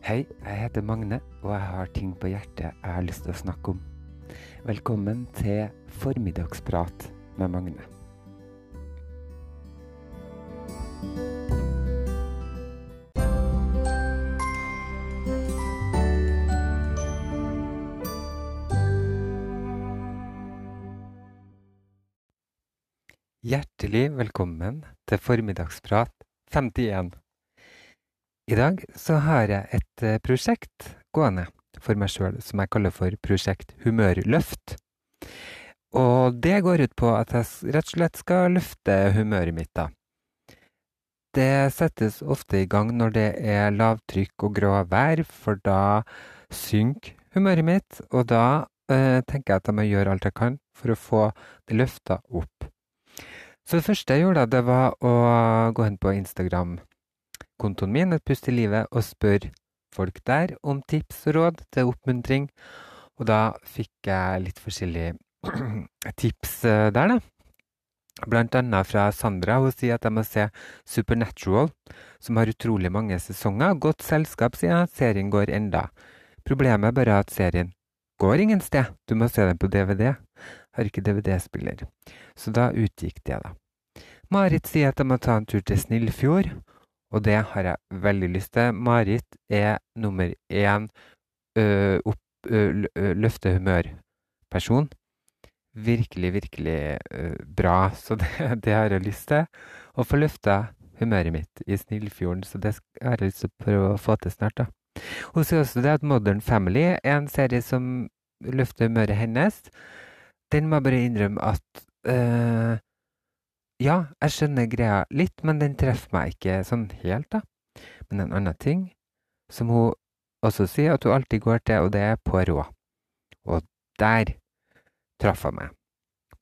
Hei, jeg heter Magne, og jeg har ting på hjertet jeg har lyst til å snakke om. Velkommen til Formiddagsprat med Magne. Hjertelig velkommen til Formiddagsprat 51. I dag så har jeg et eh, prosjekt gående for meg sjøl som jeg kaller for Prosjekt Humørløft. Og det går ut på at jeg rett og slett skal løfte humøret mitt, da. Det settes ofte i gang når det er lavtrykk og grå vær, for da synker humøret mitt, og da eh, tenker jeg at jeg må gjøre alt jeg kan for å få det løfta opp. Så det første jeg gjorde, da, det var å gå inn på Instagram-kontoen min, Et pust i livet, og spørre folk der om tips og råd til oppmuntring. Og da fikk jeg litt forskjellige tips eh, der, da. Blant annet fra Sandra. Hun sier at jeg må se Supernatural, som har utrolig mange sesonger. Godt selskap, sier jeg. Serien går enda. Problemet er bare at serien går ingen sted. Du må se den på DVD. Har ikke DVD-spiller. Så da utgikk det, da. Marit sier at jeg må ta en tur til Snillfjord, og det har jeg veldig lyst til. Marit er nummer én ø, opp, ø, l- løfte humør-person. Virkelig, virkelig ø, bra, så det, det har jeg lyst til. Å få løfta humøret mitt i Snillfjorden, så det har jeg lyst til å prøve å få til snart, da. Hun sier også det at Modern Family er en serie som løfter humøret hennes. Den må jeg bare innrømme at Ja, jeg skjønner greia litt, men den treffer meg ikke sånn helt, da. Men en annen ting som hun også sier at hun alltid går til, og det er rå. Og der traff hun meg.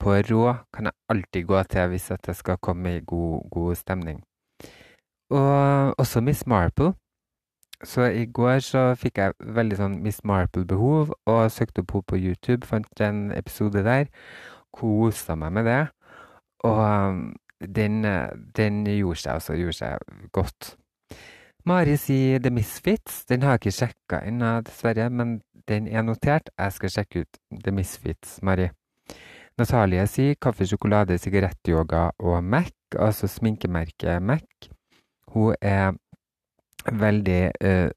Rå kan jeg alltid gå til hvis jeg skal komme i god, god stemning. Og også Miss Marple. Så i går så fikk jeg veldig sånn Miss Marple-behov, og søkte opp henne på YouTube, fant en episode der. Kosa meg med det. Og um, den, eh, den gjorde seg altså gjorde seg godt. Mari sier The Misfits. Den har jeg ikke sjekka ennå, dessverre, men den er notert. Jeg skal sjekke ut The Misfits, Mari. Natalie sier kaffe, sjokolade, sigarettyoga og Mac, altså sminkemerket Mac. Hun er veldig uh,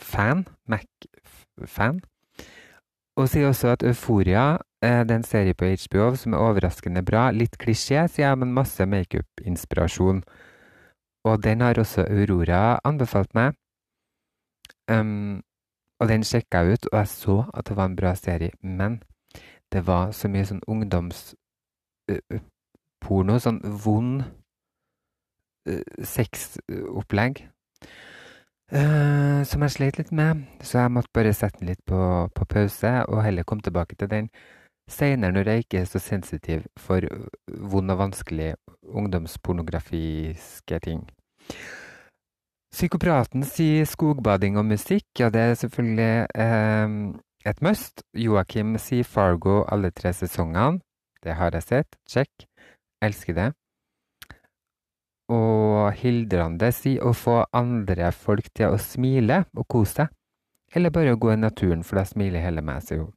fan, Mac-fan. Og sier også at Euforia det er en serie på HBO som er overraskende bra. Litt klisjé, sier jeg, men masse makeup-inspirasjon. Og den har også Aurora anbefalt meg. Um, og den sjekka jeg ut, og jeg så at det var en bra serie. Men det var så mye sånn ungdomsporno, sånn vond uh, sexopplegg. Uh, som jeg sleit litt med, så jeg måtte bare sette den litt på, på pause, og heller komme tilbake til den seinere når jeg ikke er så sensitiv for øh, vond og vanskelig ungdomspornografiske ting. Psykopraten sier skogbading og musikk, ja det er selvfølgelig eh, et must. Joakim sier Fargo alle tre sesongene. Det har jeg sett. Check. Elsker det. Og Hildrande sier å få andre folk til å smile og kose seg. Eller bare å gå i naturen, for da smiler hele meg, sier hun.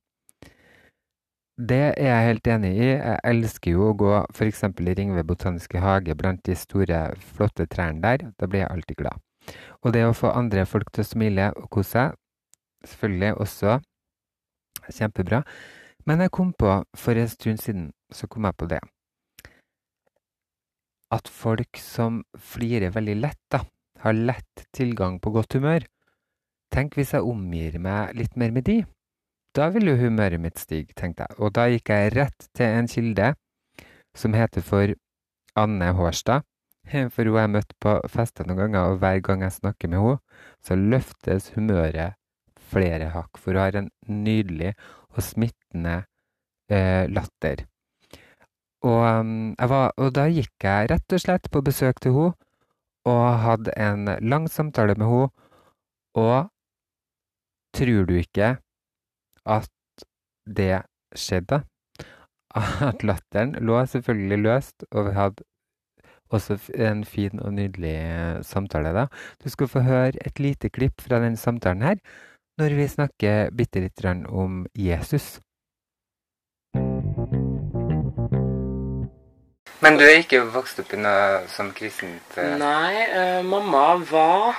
Det er jeg helt enig i. Jeg elsker jo å gå f.eks. i Ringve botaniske hage blant de store, flotte trærne der. Da blir jeg alltid glad. Og det å få andre folk til å smile og kose seg, selvfølgelig også kjempebra. Men jeg kom på, for en stund siden, så kom jeg på det at folk som flirer veldig lett, da, har lett tilgang på godt humør. Tenk hvis jeg omgir meg litt mer med de. Da vil jo humøret mitt stige, tenkte jeg. Og da gikk jeg rett til en kilde som heter for Anne Hårstad. For hun har jeg møtt på fester noen ganger, og hver gang jeg snakker med henne, så løftes humøret flere hakk. For hun har en nydelig og smittende eh, latter. Og, jeg var, og da gikk jeg rett og slett på besøk til henne og hadde en lang samtale med henne. Og tror du ikke at det skjedde? At latteren lå selvfølgelig løst, og vi hadde også en fin og nydelig eh, samtale, da. Du skal få høre et lite klipp fra den samtalen her, når vi snakker bitte litt om Jesus. Men du er ikke vokst opp i noe som kristent Nei, eh, mamma var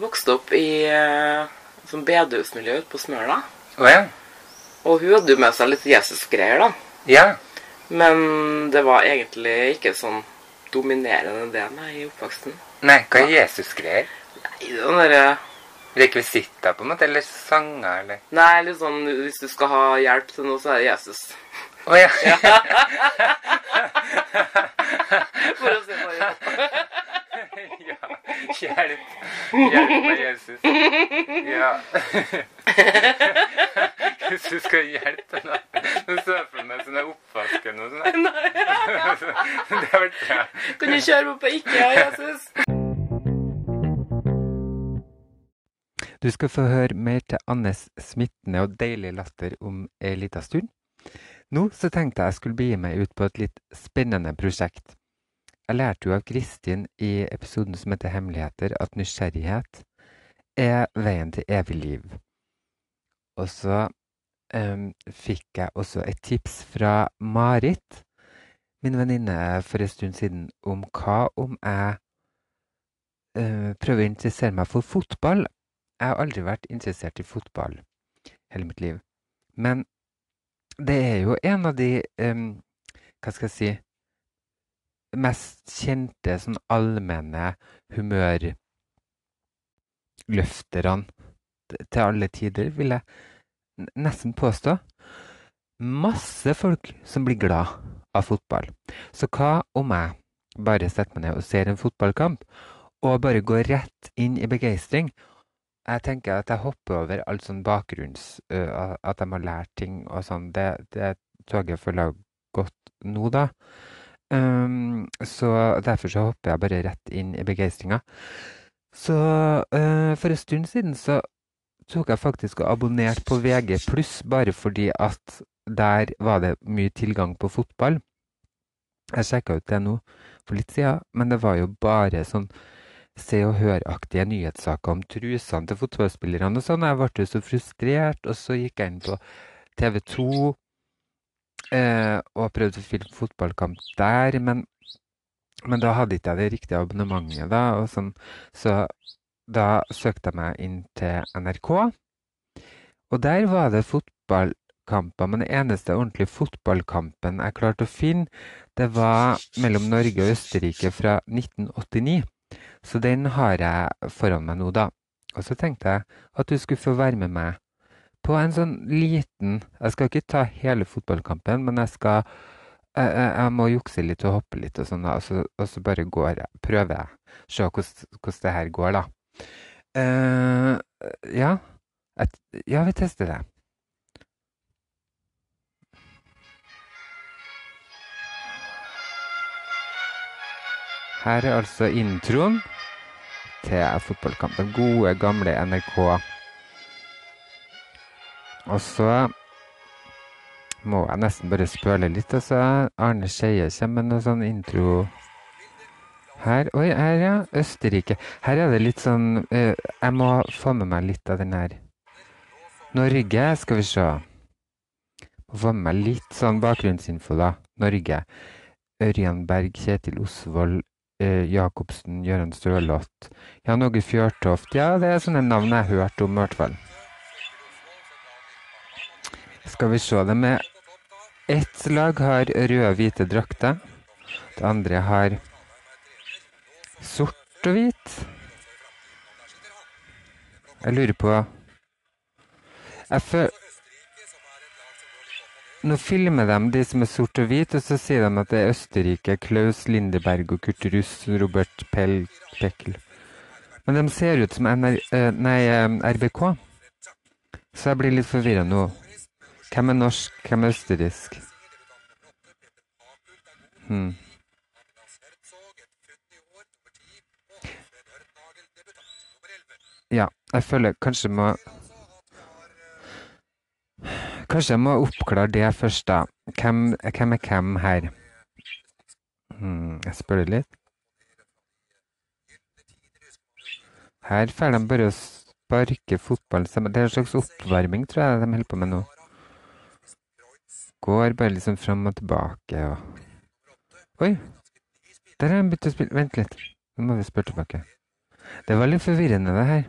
vokst opp i eh, som bedehusmiljø ute på Smøla. Oh, ja? Og hun hadde jo med seg litt Jesus-greier, da. Ja. Men det var egentlig ikke sånn dominerende det nei, i oppveksten. Nei, hva er Jesus-greier? Nei, den derre Rekvisitter, på en måte? Eller sanger, eller? Nei, litt sånn hvis du skal ha hjelp til noe, så er det Jesus. Å ja. For å si det sånn. ja. Hjelp. Hjelp meg, Jesus. Ja. Hvis du skal hjelpe noen Nå ser jeg for meg sånn oppvask eller noe sånt. Det har vært bra. Kan du kjøre meg på IKEA, Jesus? Du skal få høre mer til Annes smittende og deilige latter om ei lita stund. Nå så tenkte jeg jeg skulle begi meg ut på et litt spennende prosjekt. Jeg lærte jo av Kristin i episoden som heter Hemmeligheter, at nysgjerrighet er veien til evig liv. Og så um, fikk jeg også et tips fra Marit, min venninne, for en stund siden, om hva om jeg uh, prøver å interessere meg for fotball. Jeg har aldri vært interessert i fotball hele mitt liv. Men det er jo en av de um, Hva skal jeg si Mest kjente sånn allmenne humørløfterne til alle tider, vil jeg nesten påstå. Masse folk som blir glad av fotball. Så hva om jeg bare setter meg ned og ser en fotballkamp, og bare går rett inn i begeistring? Jeg tenker at jeg hopper over alt sånn bakgrunns... at de har lært ting og sånn. Det, det toget føler jeg godt nå, da. Ehm, så derfor så hopper jeg bare rett inn i begeistringa. Så uh, for en stund siden så tok jeg faktisk og abonnerte på VG pluss bare fordi at der var det mye tilgang på fotball. Jeg sjekka ut det nå for litt siden, men det var jo bare sånn Se og Hør-aktige nyhetssaker om trusene til fotballspillerne og sånn. Jeg ble jo så frustrert, og så gikk jeg inn på TV 2 eh, og prøvde å filme fotballkamp der, men, men da hadde ikke jeg det riktige abonnementet, da, sånn. Så da søkte jeg meg inn til NRK, og der var det fotballkamper. Men den eneste ordentlige fotballkampen jeg klarte å finne, det var mellom Norge og Østerrike fra 1989. Så den har jeg foran meg nå, da. Og så tenkte jeg at du skulle få være med meg på en sånn liten Jeg skal ikke ta hele fotballkampen, men jeg skal jeg, jeg, jeg må jukse litt og hoppe litt og sånn. Og så, og så bare går jeg, prøver jeg. Se hvordan, det her går, da. Uh, ja. Et, ja, vi tester det. Her er altså introen til fotballkampen. Gode, gamle NRK. Og så må jeg nesten bare spøle litt. Altså. Arne Skeie kommer med noe sånn intro her. Oi, her, ja. Østerrike. Her er det litt sånn uh, Jeg må få med meg litt av den her. Norge, skal vi se. Må få med meg litt sånn bakgrunnsinfo, da. Norge. Ørjan Berg, Kjetil Osvold, uh, Jacobsen, Gøran Stølott. Jan Åge Fjørtoft. Ja, det er sånne navn jeg har hørt om, i hvert fall. Skal vi se. Det med ett lag har røde-hvite drakter. Det andre har sort og hvit. Jeg lurer på Jeg føler Nå filmer de de som er sort og hvit, og så sier de at det er Østerrike, Klaus Lindeberg og Kurt Russ, Robert Pell, Pekkel. Men de ser ut som NR, eh, nei, eh, RBK. Så jeg blir litt forvirra nå. Hvem er norsk, hvem er østerriksk? Hmm. Ja, jeg føler kanskje må Kanskje jeg må oppklare det først, da. Hvem, hvem er hvem her? Hmm, jeg spør litt. Her får de bare å sparke fotball. Det er en slags oppvarming, tror jeg de holder på med nå. Går bare liksom fram og tilbake og Oi! Der har de begynt å spille Vent litt. Nå må vi spørre tilbake. Det var litt forvirrende, det her.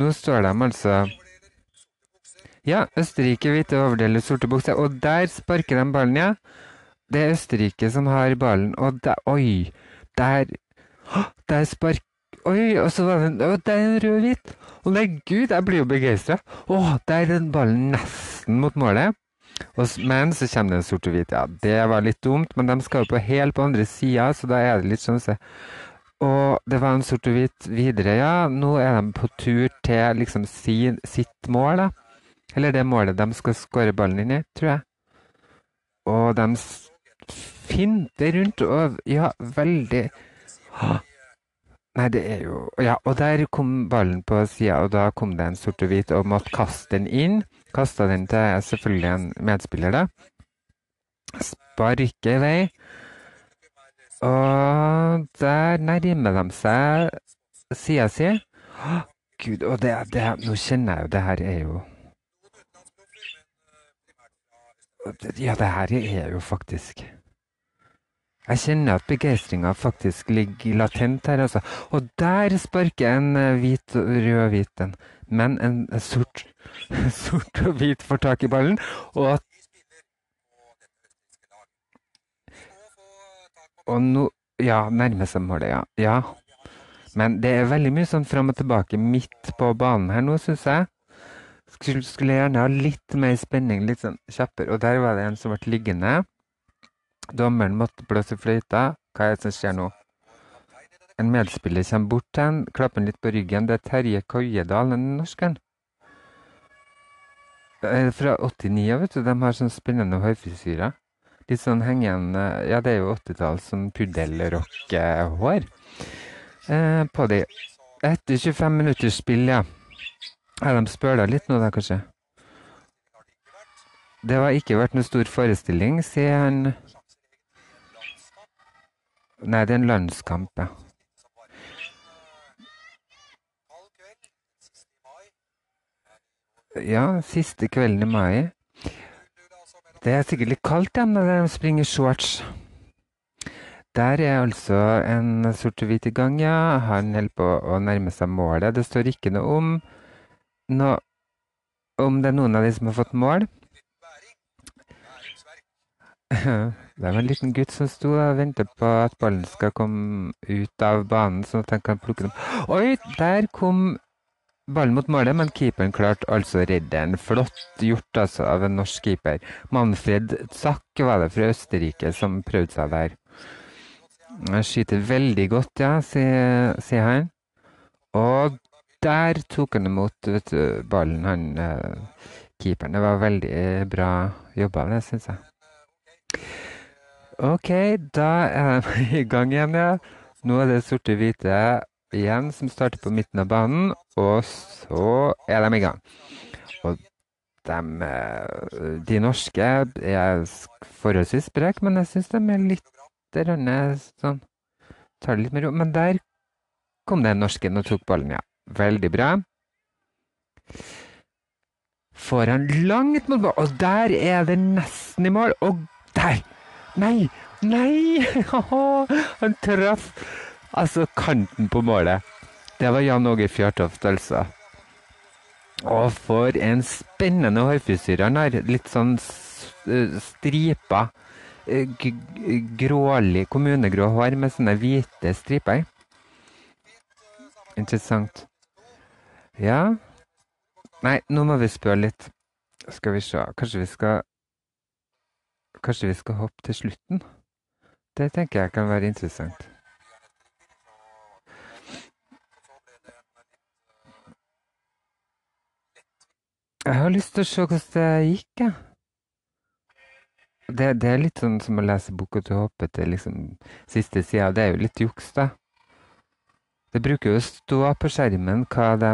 Nå står de altså Ja, Østerrike hvite overdeler sorte bukser. Og der sparker de ballen, ja. Det er Østerrike som har ballen. Og der Oi! Der Der spark... Oi, og så var det en, der er en rød-hvit. Å nei, gud, jeg blir jo begeistra. Å, der er den ballen nesten mot målet. Og, men så kommer det en sort og hvit. Ja, det var litt dumt, men de skal jo på helt på andre sida, så da er det litt sånn se. Og det var en sort og hvit videre, ja. Nå er de på tur til liksom sin, sitt mål, da. Eller det målet de skal skåre ballen inn i, tror jeg. Og de finter rundt og Ja, veldig Nei, det er jo Ja, og der kom ballen på sida, og da kom det en sort og hvit og måtte kaste den inn. Kasta den til selvfølgelig en medspiller, da. Sparker i vei. Og der nærmer de seg sida si. Gud, og det, det Nå kjenner jeg jo Det her er jo Ja, det her er jo faktisk jeg kjenner at begeistringa faktisk ligger latent her, altså. Og der sparker en hvit, rød-hvit en. Men en sort, sort og hvit får tak i ballen, og Og nå Ja, nærmer seg målet, ja. ja. Men det er veldig mye sånn fram og tilbake midt på banen her nå, syns jeg. Skulle, skulle gjerne ha litt mer spenning, litt sånn kjappere. Og der var det en som ble liggende. Dommeren måtte blåse fløyta. Hva er det som skjer nå? En medspiller kommer bort til ham, klapper ham litt på ryggen. Det er Terje Koiedal, den norskeren. Fra 89, vet du. De har sånn spennende hårfrisyrer. Litt sånn hengende Ja, det er jo 80-tall, sånn puddelrock-hår eh, på de. Etter 25 minutters spill, ja. Har de spøla litt nå, da, kanskje? Det har ikke vært noe stor forestilling, sier han. Nei, det er en landskamp, ja. Ja, siste kvelden i mai. Det er sikkert litt kaldt ja, når de springer shorts. Der er altså en sort og hvit i gang, ja. Han holder på å nærme seg målet. Det står ikke noe om no, om det er noen av de som har fått mål. Det var en liten gutt som sto og ventet på at ballen skal komme ut av banen, sånn at han kan plukke den. Oi, der kom ballen mot målet, men keeperen klarte altså å redde den. Flott gjort altså av en norsk keeper. Manfred Zack var det fra Østerrike som prøvde seg der. Han skyter veldig godt, ja, sier, han. Og der tok han imot du, ballen, han eh, keeperen. Det var veldig bra jobba, det syns jeg. OK, da er de i gang igjen, ja. Nå er det sorte-hvite igjen som starter på midten av banen, og så er de i gang. Og de, eh, de norske er forholdsvis spreke, men jeg syns de er litt sånn Tar det litt med ro. Men der kom den norsken og tok ballen, ja. Veldig bra. Får han langt mot ballen, og der er det nesten i mål. Og der! Nei! Nei! Han traff altså kanten på målet. Det var Jan Åge Fjørtoft, altså. Og for en spennende hårfrisyre han har. Litt sånn stripa. Grålig kommunegrå hår med sånne hvite striper. Interessant. Ja Nei, nå må vi spørre litt. Skal vi se. Kanskje vi skal Kanskje vi skal hoppe til slutten? Det tenker jeg kan være interessant. Jeg har lyst til å se hvordan det gikk, jeg. Det, det, er litt sånn som å lese boka til håpet til liksom siste sida. Det er jo litt juks, da. Det bruker jo å stå på skjermen hva de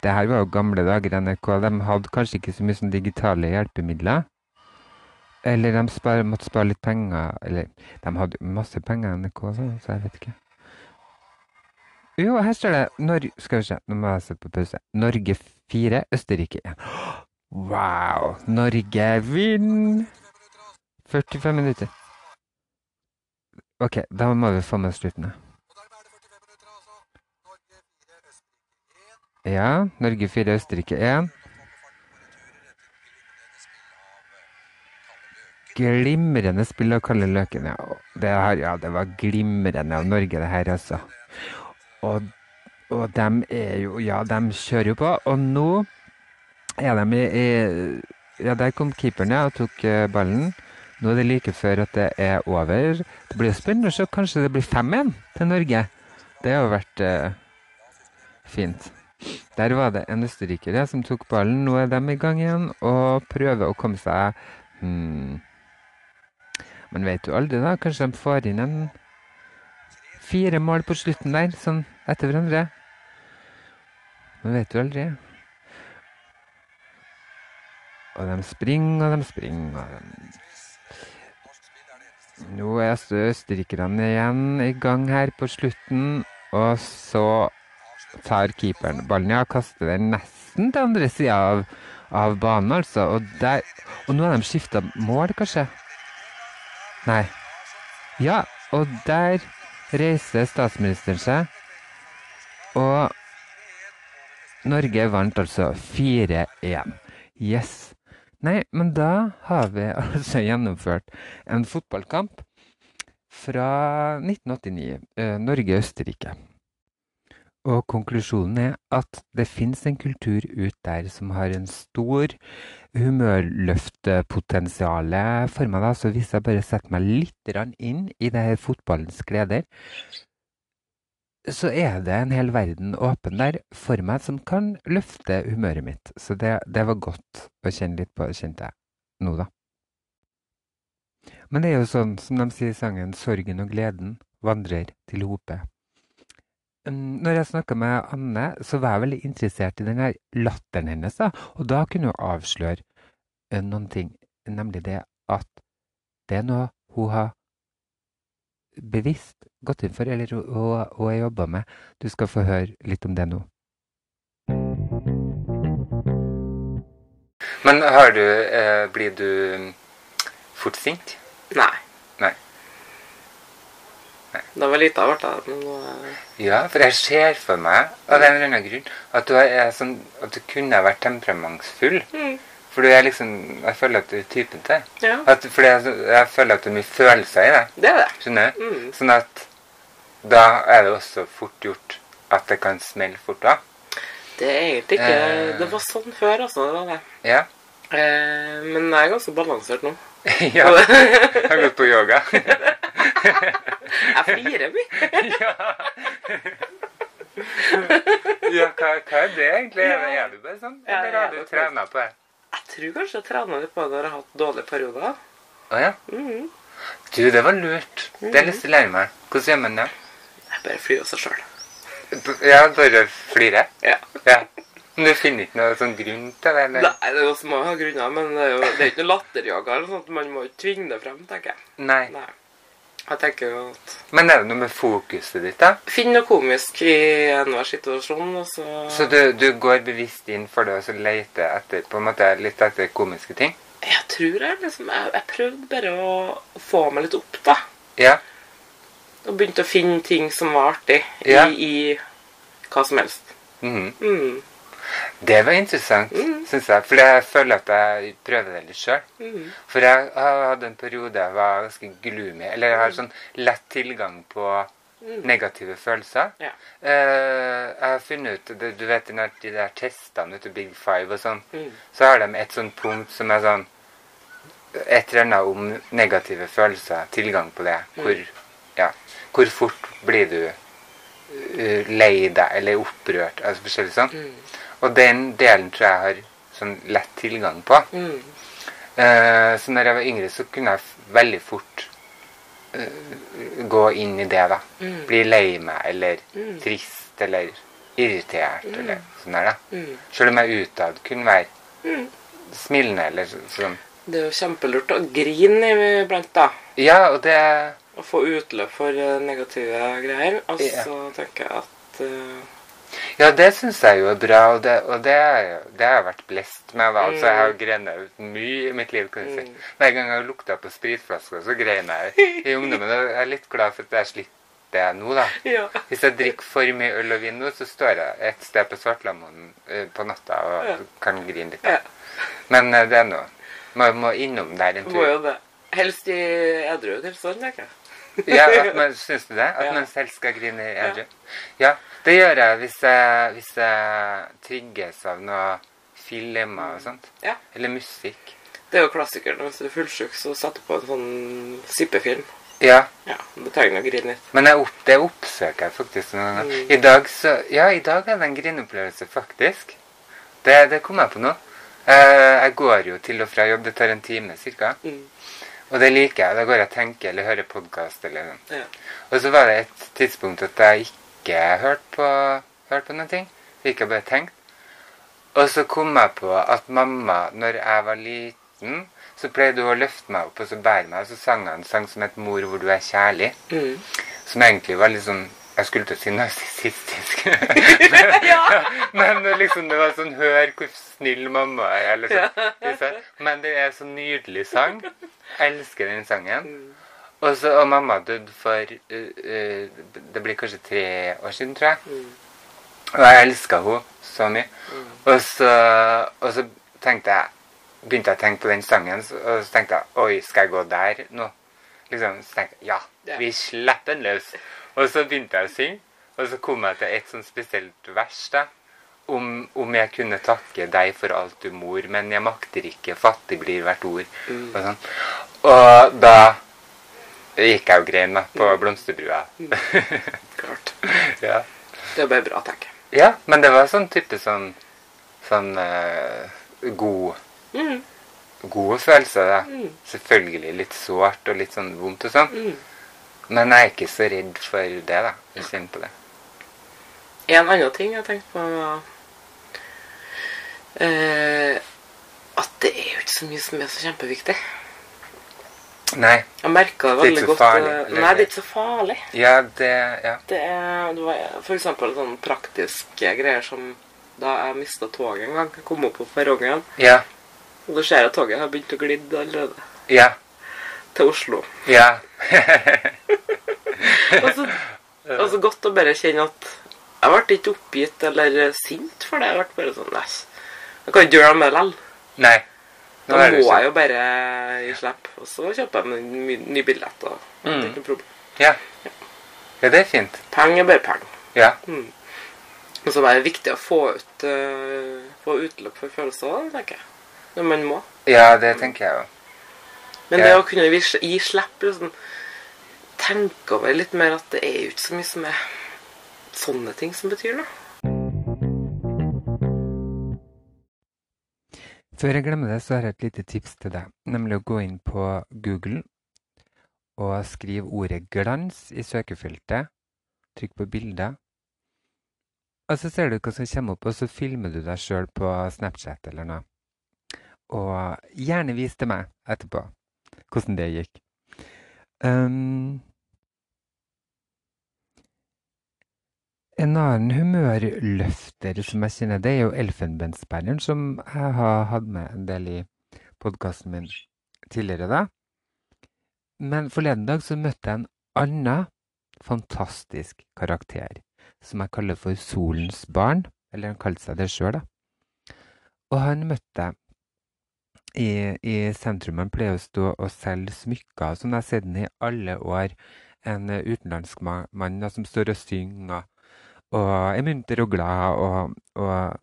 Det her var jo gamle dager NRK. De hadde kanskje ikke så mye sånn digitale hjelpemidler. Eller de spar, måtte spare litt penger. Eller de hadde masse penger, NRK, så jeg vet ikke. Jo, her står det Nor Skal vi se, nå må jeg sette på pause. Norge 4, Østerrike 1. Wow! Norge vinner! 45 minutter. OK, da må vi få med slutten. Ja, Norge 4, Østerrike 1. Glimrende spill av Kalle Løken, ja. Det, her, ja, det var glimrende av Norge, det her, altså. Og, og dem er jo Ja, de kjører jo på. Og nå er de i, i Ja, der kom keeperen ja, og tok eh, ballen. Nå er det like før at det er over. Det blir spennende å se. Kanskje det blir 5-1 til Norge. Det har jo vært uh, fint. Der var det en østerriker som tok ballen. Nå er de i gang igjen og prøver å komme seg hmm. Men vet du aldri, da. Kanskje de får inn en fire mål på slutten der, sånn etter hverandre. Man vet du aldri. Og de springer og de springer. og de... Nå er østerrikerne igjen i gang her på slutten, og så tar keeperen ballen ja, og kaster den nesten til andre sida av, av banen, altså. Og, der, og nå har de skifta mål, kanskje? Nei. Ja, og der reiser statsministeren seg. Og Norge vant altså 4-1. Yes. Nei, men da har vi altså gjennomført en fotballkamp fra 1989. Eh, Norge-Østerrike. Og konklusjonen er at det finnes en kultur ut der som har en stor humørløftpotensial for meg. da, Så hvis jeg bare setter meg litt inn i det her fotballens gleder, så er det en hel verden åpen der for meg som kan løfte humøret mitt. Så det, det var godt å kjenne litt på, kjente jeg nå, da. Men det er jo sånn som de sier i sangen, sorgen og gleden vandrer til hope. Når jeg snakka med Anne, så var jeg veldig interessert i den der latteren hennes. da, Og da kunne hun avsløre eh, noen ting, nemlig det at det er noe hun har bevisst gått inn for, eller hun har jobba med. Du skal få høre litt om det nå. Men har du eh, Blir du fort sint? Nei. Da var lita ble jeg men nå er- Ja, for jeg ser for meg av en eller annen grunn at du, sånn, at du kunne vært temperamentsfull. Mm. For du er liksom Jeg føler at du er typen til. Ja, At, fordi jeg, jeg føler at det er mye følelser i deg. det er det. Skjønner du? Mm. Sånn at da er det også fort gjort at det kan smelle fort da. Det er egentlig ikke Eh. Det var sånn før, altså. Det var det. Ja. Eh, men jeg er ganske balansert nå. ja. Jeg har gått på yoga. Jeg flirer mye. ja. hva, hva er det egentlig? Ja. er du bare sånn? Eller har du trena på det? Jeg tror kanskje jeg trener litt på det når jeg har hatt dårlige perioder. Å ja. Mhm. Du, det var lurt. Det har jeg lyst til å lære meg. Hvordan gjør man det? Jeg bare flyr av seg sjøl. Ja, bare flire? Ja. Ja. Men du finner ikke noe sånn grunn til det? eller? Nei, det er jo mange grunner, men det er jo det er ikke noe latterjager. sånt. Man må jo tvinge det frem, tenker jeg. Nei. Nei. Jeg tenker jo at Men er det noe med fokuset ditt, da? Finn noe komisk i enhver situasjon, og så Så du, du går bevisst inn for det og så leter etter på en måte litt etter komiske ting? Jeg tror jeg liksom Jeg, jeg prøvde bare å, å få meg litt opp, da. Ja. Og begynte å finne ting som var artig Ja. i, i hva som helst. Mhm. Mm. Det var interessant, Mm. syns jeg. For jeg føler at jeg prøver det litt sjøl. Mm. For jeg har hatt en periode jeg var ganske gloomy. Eller jeg har sånn lett tilgang på Mm. negative følelser. Ja. Eh, jeg har funnet ut Du vet de der, de der testene ute, Big Five og sånn. Mm. Så har de et sånt punkt som er sånn Et eller annet om negative følelser. Tilgang på det. Hvor, ja, hvor fort blir du uh, lei deg eller opprørt? Altså forskjellig sånn. Mm. Og den delen tror jeg har sånn lett tilgang på. Mm. Uh, så når jeg var yngre, så kunne jeg veldig fort uh, gå inn i det, da. Mm. Bli lei meg, eller Mm. trist, eller irritert, eller sånn der, da. Mm. Selv om jeg utad kunne være Mm. smilende, eller sånn. Det er jo kjempelurt å grine iblant, da. Ja, og det Å få utløp for eh, negative greier. Og Ja. så tenker jeg at eh, Ja, det syns jeg jo er bra, og det, og det, det har jeg vært blest med. da. Altså, Jeg har Mm. grenet ut mye i mitt liv. kan du si. Mm. Hver gang jeg har lukta på spritflasker, så grein jeg i ungdommen. Jeg er litt glad for at jeg slipper det nå, da. Ja. Hvis jeg drikker for mye øl og vin nå, så står jeg et sted på Svartlamoen eh, på natta og Ja. kan grine litt. Ja. Da. Men eh, det er noe. Man må innom der en Må jo det. Helst i edru tilstand, tenker jeg. Ja, at man, Syns du det? At Ja. man selv skal grine i edru? Ja, ja. det gjør jeg hvis jeg, hvis jeg trigges av noe filmer og sånt. Ja. Eller musikk. Det er jo klassikeren. Hvis du er fullsjuk, så setter du på en sånn sippefilm. Ja, Ja, Du trenger å grine litt. men opp, det oppsøker jeg faktisk noen ganger. Mm. I dag så Ja, i dag er det en grineopplevelse, faktisk. Det, det kom jeg på nå. Eh, jeg går jo til og fra jobb. Det tar en time cirka. Mm. Og det liker jeg. Da går jeg og tenker eller hører podkast eller noe. Ja. Og så var det et tidspunkt at jeg ikke hørte på, hørt på noen ting. Så gikk jeg bare tenkt. Og så kom jeg på at mamma, når jeg var liten, så pleide hun å løfte meg opp og så bære meg, og så sang hun en sang som het 'Mor, hvor du er kjærlig'. Mm. Som egentlig var litt sånn Jeg skulle til å si narsissistisk. Ja. Men liksom det var sånn Hør hvor snill mamma er. Eller sånn. Ja. Men det er så nydelig sang. Jeg elsker den sangen. Mm. Og, så, og mamma døde for uh, uh, Det blir kanskje tre år siden, tror jeg. Mm. Og jeg elska henne så mye. Mm. Og så, og så tenkte jeg begynte jeg å tenke på den sangen, og så tenkte jeg Oi, skal jeg gå der nå? Liksom, så tenkte jeg ja, Ja. vi slipper den løs. Og så begynte jeg å synge, og så kom jeg til et sånn spesielt vers. da, om, om jeg kunne takke deg for alt du mor, men jeg makter ikke, fattig blir hvert ord. Mm. Og, sånn. og da gikk jeg og grein på Blomsterbrua. Klart. ja. Det bare bra, tenker jeg. ja, men det var sånn type sånn, sånn uh, god Mm. god følelse. da. Mm. Selvfølgelig litt sårt og litt sånn vondt og sånn. Men jeg er ikke så redd for det, da. Jeg kjenner på det. En annen ting jeg tenkte på, var eh, at det er jo ikke så mye som er så kjempeviktig. Nei. Jeg merka det veldig godt. farlig, eh. Nei, det er ikke så farlig. Ja, det Ja. Det er det var eksempel sånne praktiske greier som da jeg mista toget en gang. Jeg kom opp på perrongen, Ja. og da ser at toget har begynt å glidde allerede. Ja. Til Oslo. Ja. Og så, og så godt å bare kjenne at jeg ble ikke oppgitt eller sint for det. Jeg ble bare sånn Nei, jeg kan ikke gjøre noe med det. Nei. Da må jeg jo bare gi slipp. Og så kjøper jeg meg en ny, billett. Og det er Mm. ikke problem. Ja. ja, det er fint. Penger er bare penger. Ja. Mm. Og så er det viktig å få ut uh, få utløp for følelser, tenker jeg. Når man må. Ja, det tenker jeg òg. Men det å kunne gi, slipp, liksom Tenke over litt mer at det er jo ikke så mye som er sånne ting som betyr noe. Før jeg glemmer det, så har jeg et lite tips til deg. Nemlig å gå inn på Google og skrive ordet 'glans' i søkefeltet. Trykk på 'bilder'. Og så ser du hva som kommer opp, og så filmer du deg sjøl på Snapchat eller noe. Og gjerne vis til meg etterpå hvordan det gikk. Um, en annen humørløfter som jeg kjenner, det er jo elfenbensbæreren, som jeg har hatt med en del i podkasten min tidligere. da. Men forleden dag så møtte jeg en annen fantastisk karakter, som jeg kaller for Solens barn. Eller han kalte seg det sjøl, da. Og han møtte jeg i, i sentrumen pleier å stå og selge smykker, som jeg har sett i alle år. En eh, utenlandsk mann da, som står og synger og er munter og glad og, og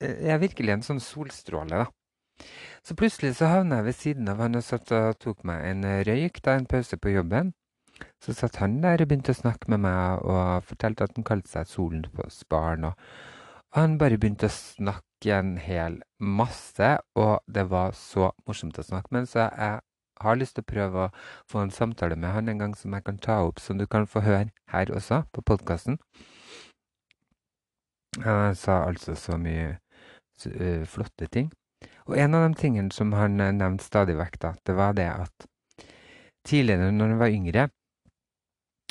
eh, er virkelig en sånn solstråle, da. Så plutselig så havna jeg ved siden av han og satt og tok meg en røyk, da, en pause på jobben. Så satt han der og begynte å snakke med meg og fortalte at han kalte seg Solens barn. Og, og han bare begynte å snakke en hel masse, og det var så morsomt å snakke med han, så jeg har lyst til å prøve å få en samtale med han en gang som jeg kan ta opp, som du kan få høre her også, på podkasten. Han sa altså så mye flotte ting. Og en av de tingene som han nevnte stadig vekk, da, det var det at tidligere når han var yngre,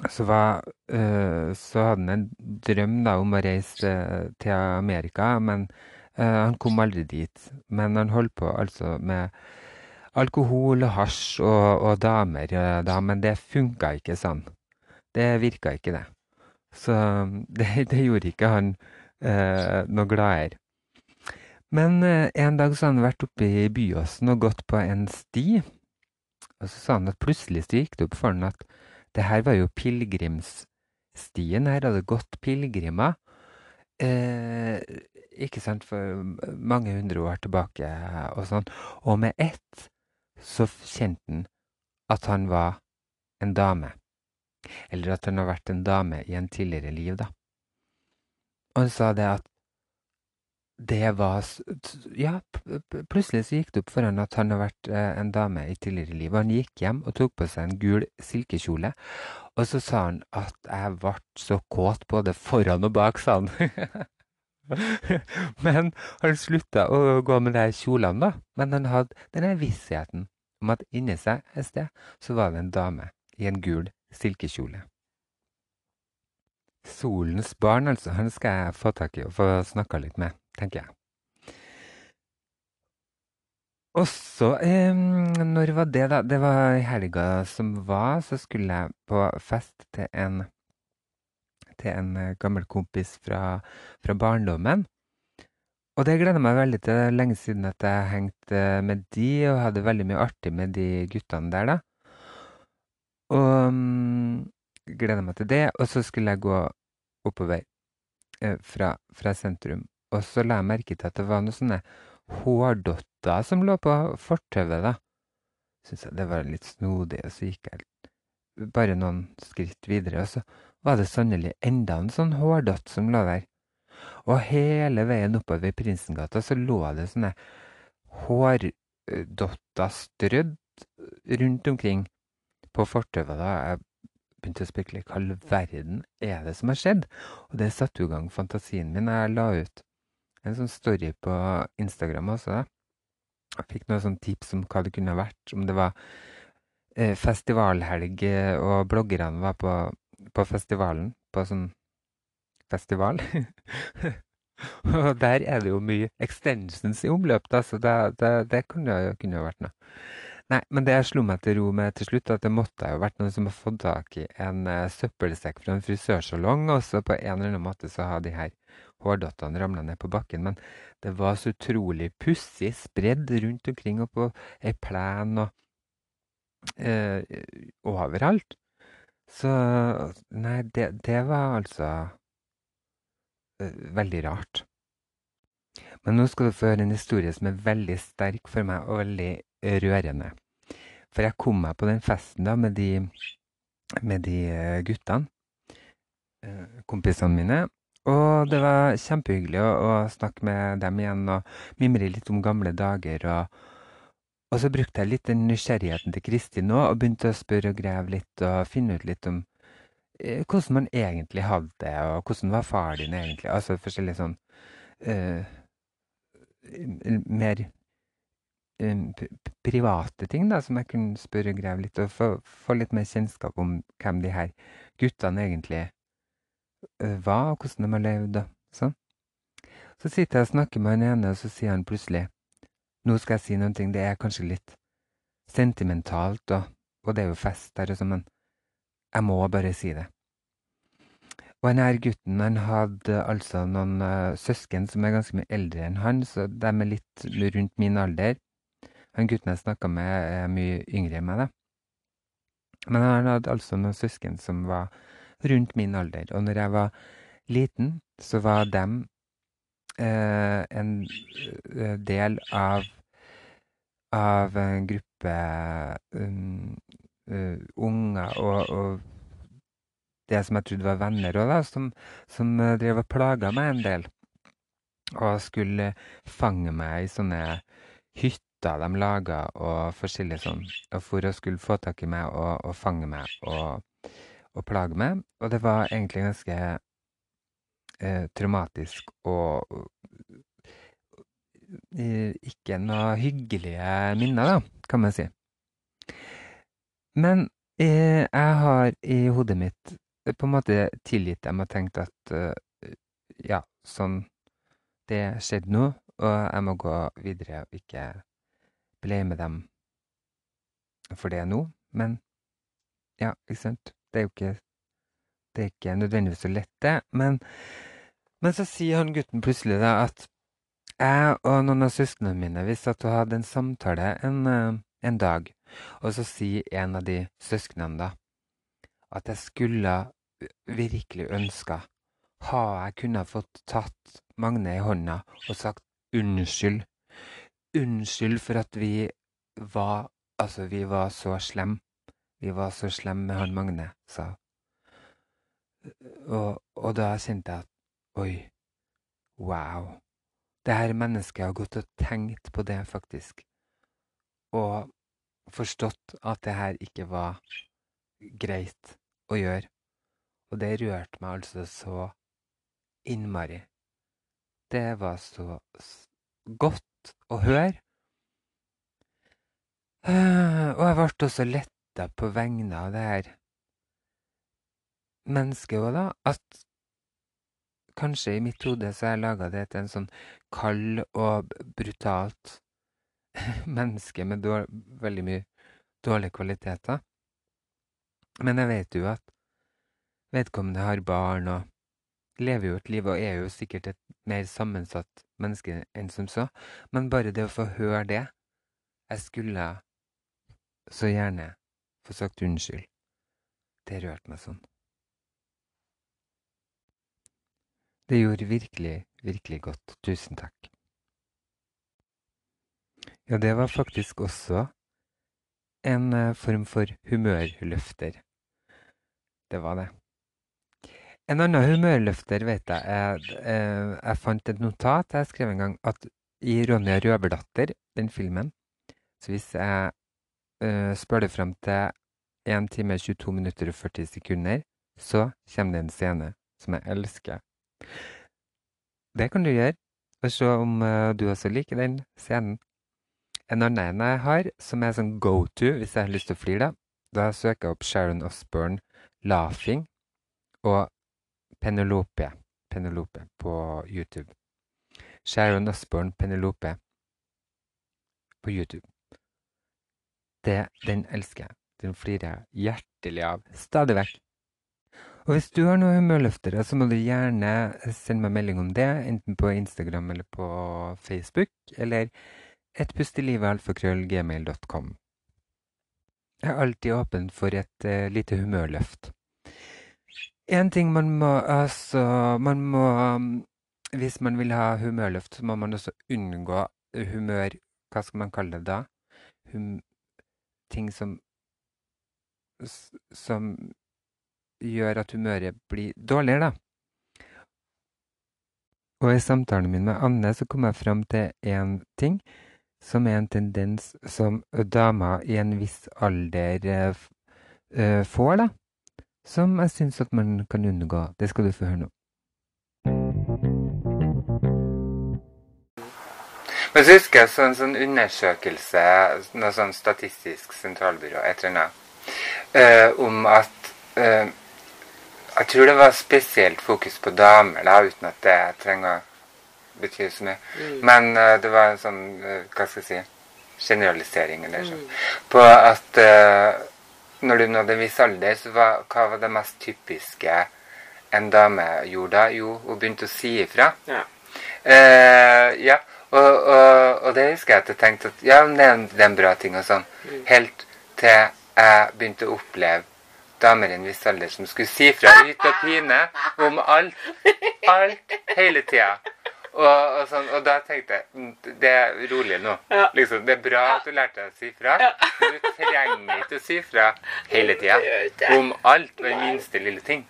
så, var, uh, så hadde han en drøm da, om å reise til Amerika, men uh, han kom aldri dit. Men han holdt på altså med alkohol og hasj og, og damer da, men det funka ikke sånn. Det virka ikke, det. Så det, det gjorde ikke han eh, noe gladere. Men en dag så hadde han vært oppe i Byåsen og gått på en sti. Og så sa han at plutselig så gikk det opp for han at det her var jo pilegrimsstien. Her hadde gått pilegrimer. Eh, ikke sant, for mange hundre år tilbake og sånn. Og med ett så kjente han at han var en dame. Eller at han har vært en dame i en tidligere liv, da. Og han sa det at det var Ja, plutselig så gikk det opp for han at han har vært eh, en dame i tidligere liv. Han gikk hjem og tok på seg en gul silkekjole. Og så sa han at jeg ble så kåt både foran og bak, sa han. Men han slutta å gå med de kjolene, da. Men han hadde denne vissheten om at inni seg et sted så var det en dame i en gul silkekjole. Solens barn, altså. Han skal jeg få tak i og få snakka litt med tenker jeg. Og så eh, Når var det, da? Det var i helga som var, så skulle jeg på fest til en til en eh, gammel kompis fra, fra barndommen. Og det gleder meg veldig til. Lenge siden at jeg hengte med de, og hadde veldig mye artig med de guttene der, da. Og um, gleder meg til det. Og så skulle jeg gå oppover eh, fra, fra sentrum og så la jeg merke til at det var noen sånne hårdotter som lå på fortauet, da. Syns jeg det var litt snodig, og så gikk jeg bare noen skritt videre, og så var det sannelig enda en sånn hårdott som lå der. Og hele veien oppover Prinsengata så lå det sånne hårdotter strødd rundt omkring på fortauet. da. Jeg begynte å spekulere hva all verden er det som har skjedd? Og det satte i gang fantasien min. Jeg la ut en sånn story på Instagram også. Jeg fikk noen sånn tips om hva det kunne vært. Om det var eh, festivalhelg, og bloggerne var på, på festivalen. På sånn festival. og der er det jo mye extensions i omløp, da, så det, det, det kunne jo vært noe. Nei, men det jeg slo meg til ro med til slutt, at det måtte jo vært noen som har fått tak i en uh, søppelsekk fra en frisørsalong, og så på en eller annen måte så har de her hårdottene ramla ned på bakken. Men det var så utrolig pussig spredd rundt omkring og på ei plen og eh, overalt. Så Nei, det, det var altså eh, veldig rart. Men nå skal du få høre en historie som er veldig sterk for meg, og veldig rørende. For jeg kom meg på den festen da med de, med de eh, guttene, eh, kompisene mine, og det var kjempehyggelig å, å, snakke med dem igjen og mimre litt om gamle dager. Og, og så brukte jeg litt den nysgjerrigheten til Kristin nå og begynte å spørre og grave litt og finne ut litt om eh, hvordan man egentlig hadde det, og hvordan var far din egentlig? Altså forskjellige sånn eh, mer eh, private ting da, som jeg kunne spørre og grave litt, og få, få litt mer kjennskap om hvem de her guttene egentlig er hva, og hvordan de har levd. Sånn. Så sitter jeg og snakker med han ene, og så sier han plutselig Nå skal jeg si noen ting. det er kanskje litt sentimentalt, og, og det er jo fest der og sånn, men jeg må bare si det. Og denne gutten han hadde altså noen uh, søsken som er ganske mye eldre enn han, så de er litt rundt min alder. Han gutten jeg snakka med, er mye yngre enn meg, da. Men han hadde altså noen søsken som var rundt min alder. Og når jeg var liten, så var dem eh, en eh, del av av en gruppe um, uh, unger og, og, det som jeg trodde var venner òg, som, som uh, drev og plaga meg en del. Og skulle fange meg i sånne hytter de laga og forskjellig sånn. Og for å skulle få tak i meg og, og fange meg og å plage med. Og det var egentlig ganske eh, traumatisk og eh, ikke noe hyggelige minner, da, kan man si. Men Jeg, jeg har i hodet mitt på en måte tilgitt dem og tenkt at uh, ja, sånn Det skjedde nå, og jeg må gå videre og ikke blame dem for det nå. Men ja, ikke sant. Det er jo ikke Det er ikke nødvendigvis så lett, det. Men, men så sier han gutten plutselig da at jeg og noen av søsknene mine vi satt og hadde en samtale en, eh, en dag, og så sier en av de søsknene da at jeg skulle virkelig ønska ha jeg kunne fått tatt Magne i hånda og sagt unnskyld. Unnskyld for at vi var Altså, vi var så slemme. Vi var så slemme med han Magne, sa og, og da kjente jeg at oi, wow. Det her mennesket har gått og tenkt på det, faktisk. Og forstått at det her ikke var greit å gjøre. Og det rørte meg altså så innmari. Det var så godt å høre. Uh, og jeg ble også letta på vegne av det her mennesket òg, da. At kanskje i mitt hode så har jeg laga det til en sånn kald og brutalt menneske med veldig mye dårlige kvaliteter. Men jeg vet jo at vedkommende har barn og lever jo et liv og er jo sikkert et mer sammensatt menneske enn som så. Men bare det å få høre det Jeg skulle så gjerne få sagt unnskyld. Det rørte meg sånn. Det gjorde virkelig, virkelig godt. Tusen takk. Ja, det var faktisk også en uh, form for humørløfter. Det var det. En annen humørløfter vet jeg jeg, uh, jeg fant et notat jeg skrev en gang at i 'Ronja røverdatter', den filmen Så hvis jeg spør det frem til 1 time 22 minutter og 40 sekunder, så kommer det en scene som jeg elsker. Det kan du gjøre, og se om uh, du også liker den scenen. En annen jeg har, som er sånn go to hvis jeg har lyst til å flire, da, da søker jeg opp Sharon Osbourne 'Laughing' og Penelope, Penelope på YouTube. Sharon Osbourne Penelope på YouTube. Det, den elsker jeg. Den flirer jeg hjertelig av. Stadig vekk. Og hvis du har noen humørløftere, så må du gjerne sende meg melding om det, enten på Instagram eller på Facebook, eller ettpustelivet.alfakrøllgmail.com. Jeg er alltid åpen for et uh, lite humørløft. En ting man må altså Man må Hvis man vil ha humørløft, så må man også unngå humør Hva skal man kalle det da? Hum, ting som Som gjør at humøret blir dårligere, da. Og i samtalen min med Anne så kom jeg fram til én ting, som er en tendens som damer i en viss alder uh, får, da. Som jeg syns at man kan unngå. Det skal du få høre nå. Men så husker jeg sånn, sånn undersøkelse, noe sånn Statistisk sentralbyrå, et eller annet, uh, om at uh, jeg tror det var spesielt fokus på damer, da, uten at det trenger å bety så mye. Mm. Men uh, det var en sånn uh, Hva skal jeg si generalisering, eller sånn. Mm. På at når du nådde en viss alder, så var hva var det mest typiske en dame gjorde da? Jo, hun begynte å si ifra. Ja. ja. Og, og, og, det husker jeg at jeg tenkte at ja, det er en, det er en bra ting og sånn. Mm. Helt til jeg begynte å oppleve damer i en viss alder som skulle si fra ut og pine om alt. Alt. Hele tida. Og, og, sånn, og, da tenkte jeg mm, Det er rolig nå. Ja. Liksom, det er bra at du lærte deg å si fra. Ja. Men du trenger ikke å si fra hele tida om alt og den minste lille ting.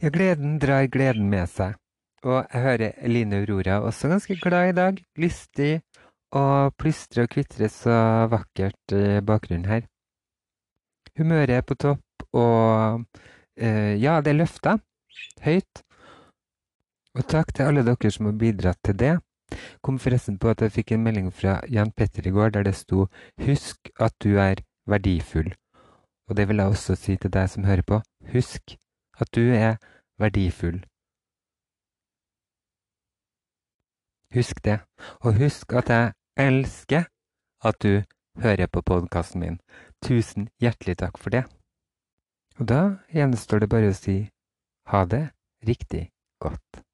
Ja, gleden drar gleden med seg. Og jeg hører Line Aurora også ganske glad i dag. Lystig og plystrer og kvitrer så vakkert i bakgrunnen her. Humøret er på topp, og eh, ja, det er løfta høyt. Og takk til alle dere som har bidratt til det. Kom forresten på at jeg fikk en melding fra Jan Petter i går der det sto 'Husk at du er verdifull'. Og det vil jeg også si til deg som hører på. Husk at du er verdifull. Husk det. Og husk at jeg elsker at du hører på podkasten min. Tusen hjertelig takk for det. Og da gjenstår det bare å si ha det riktig godt.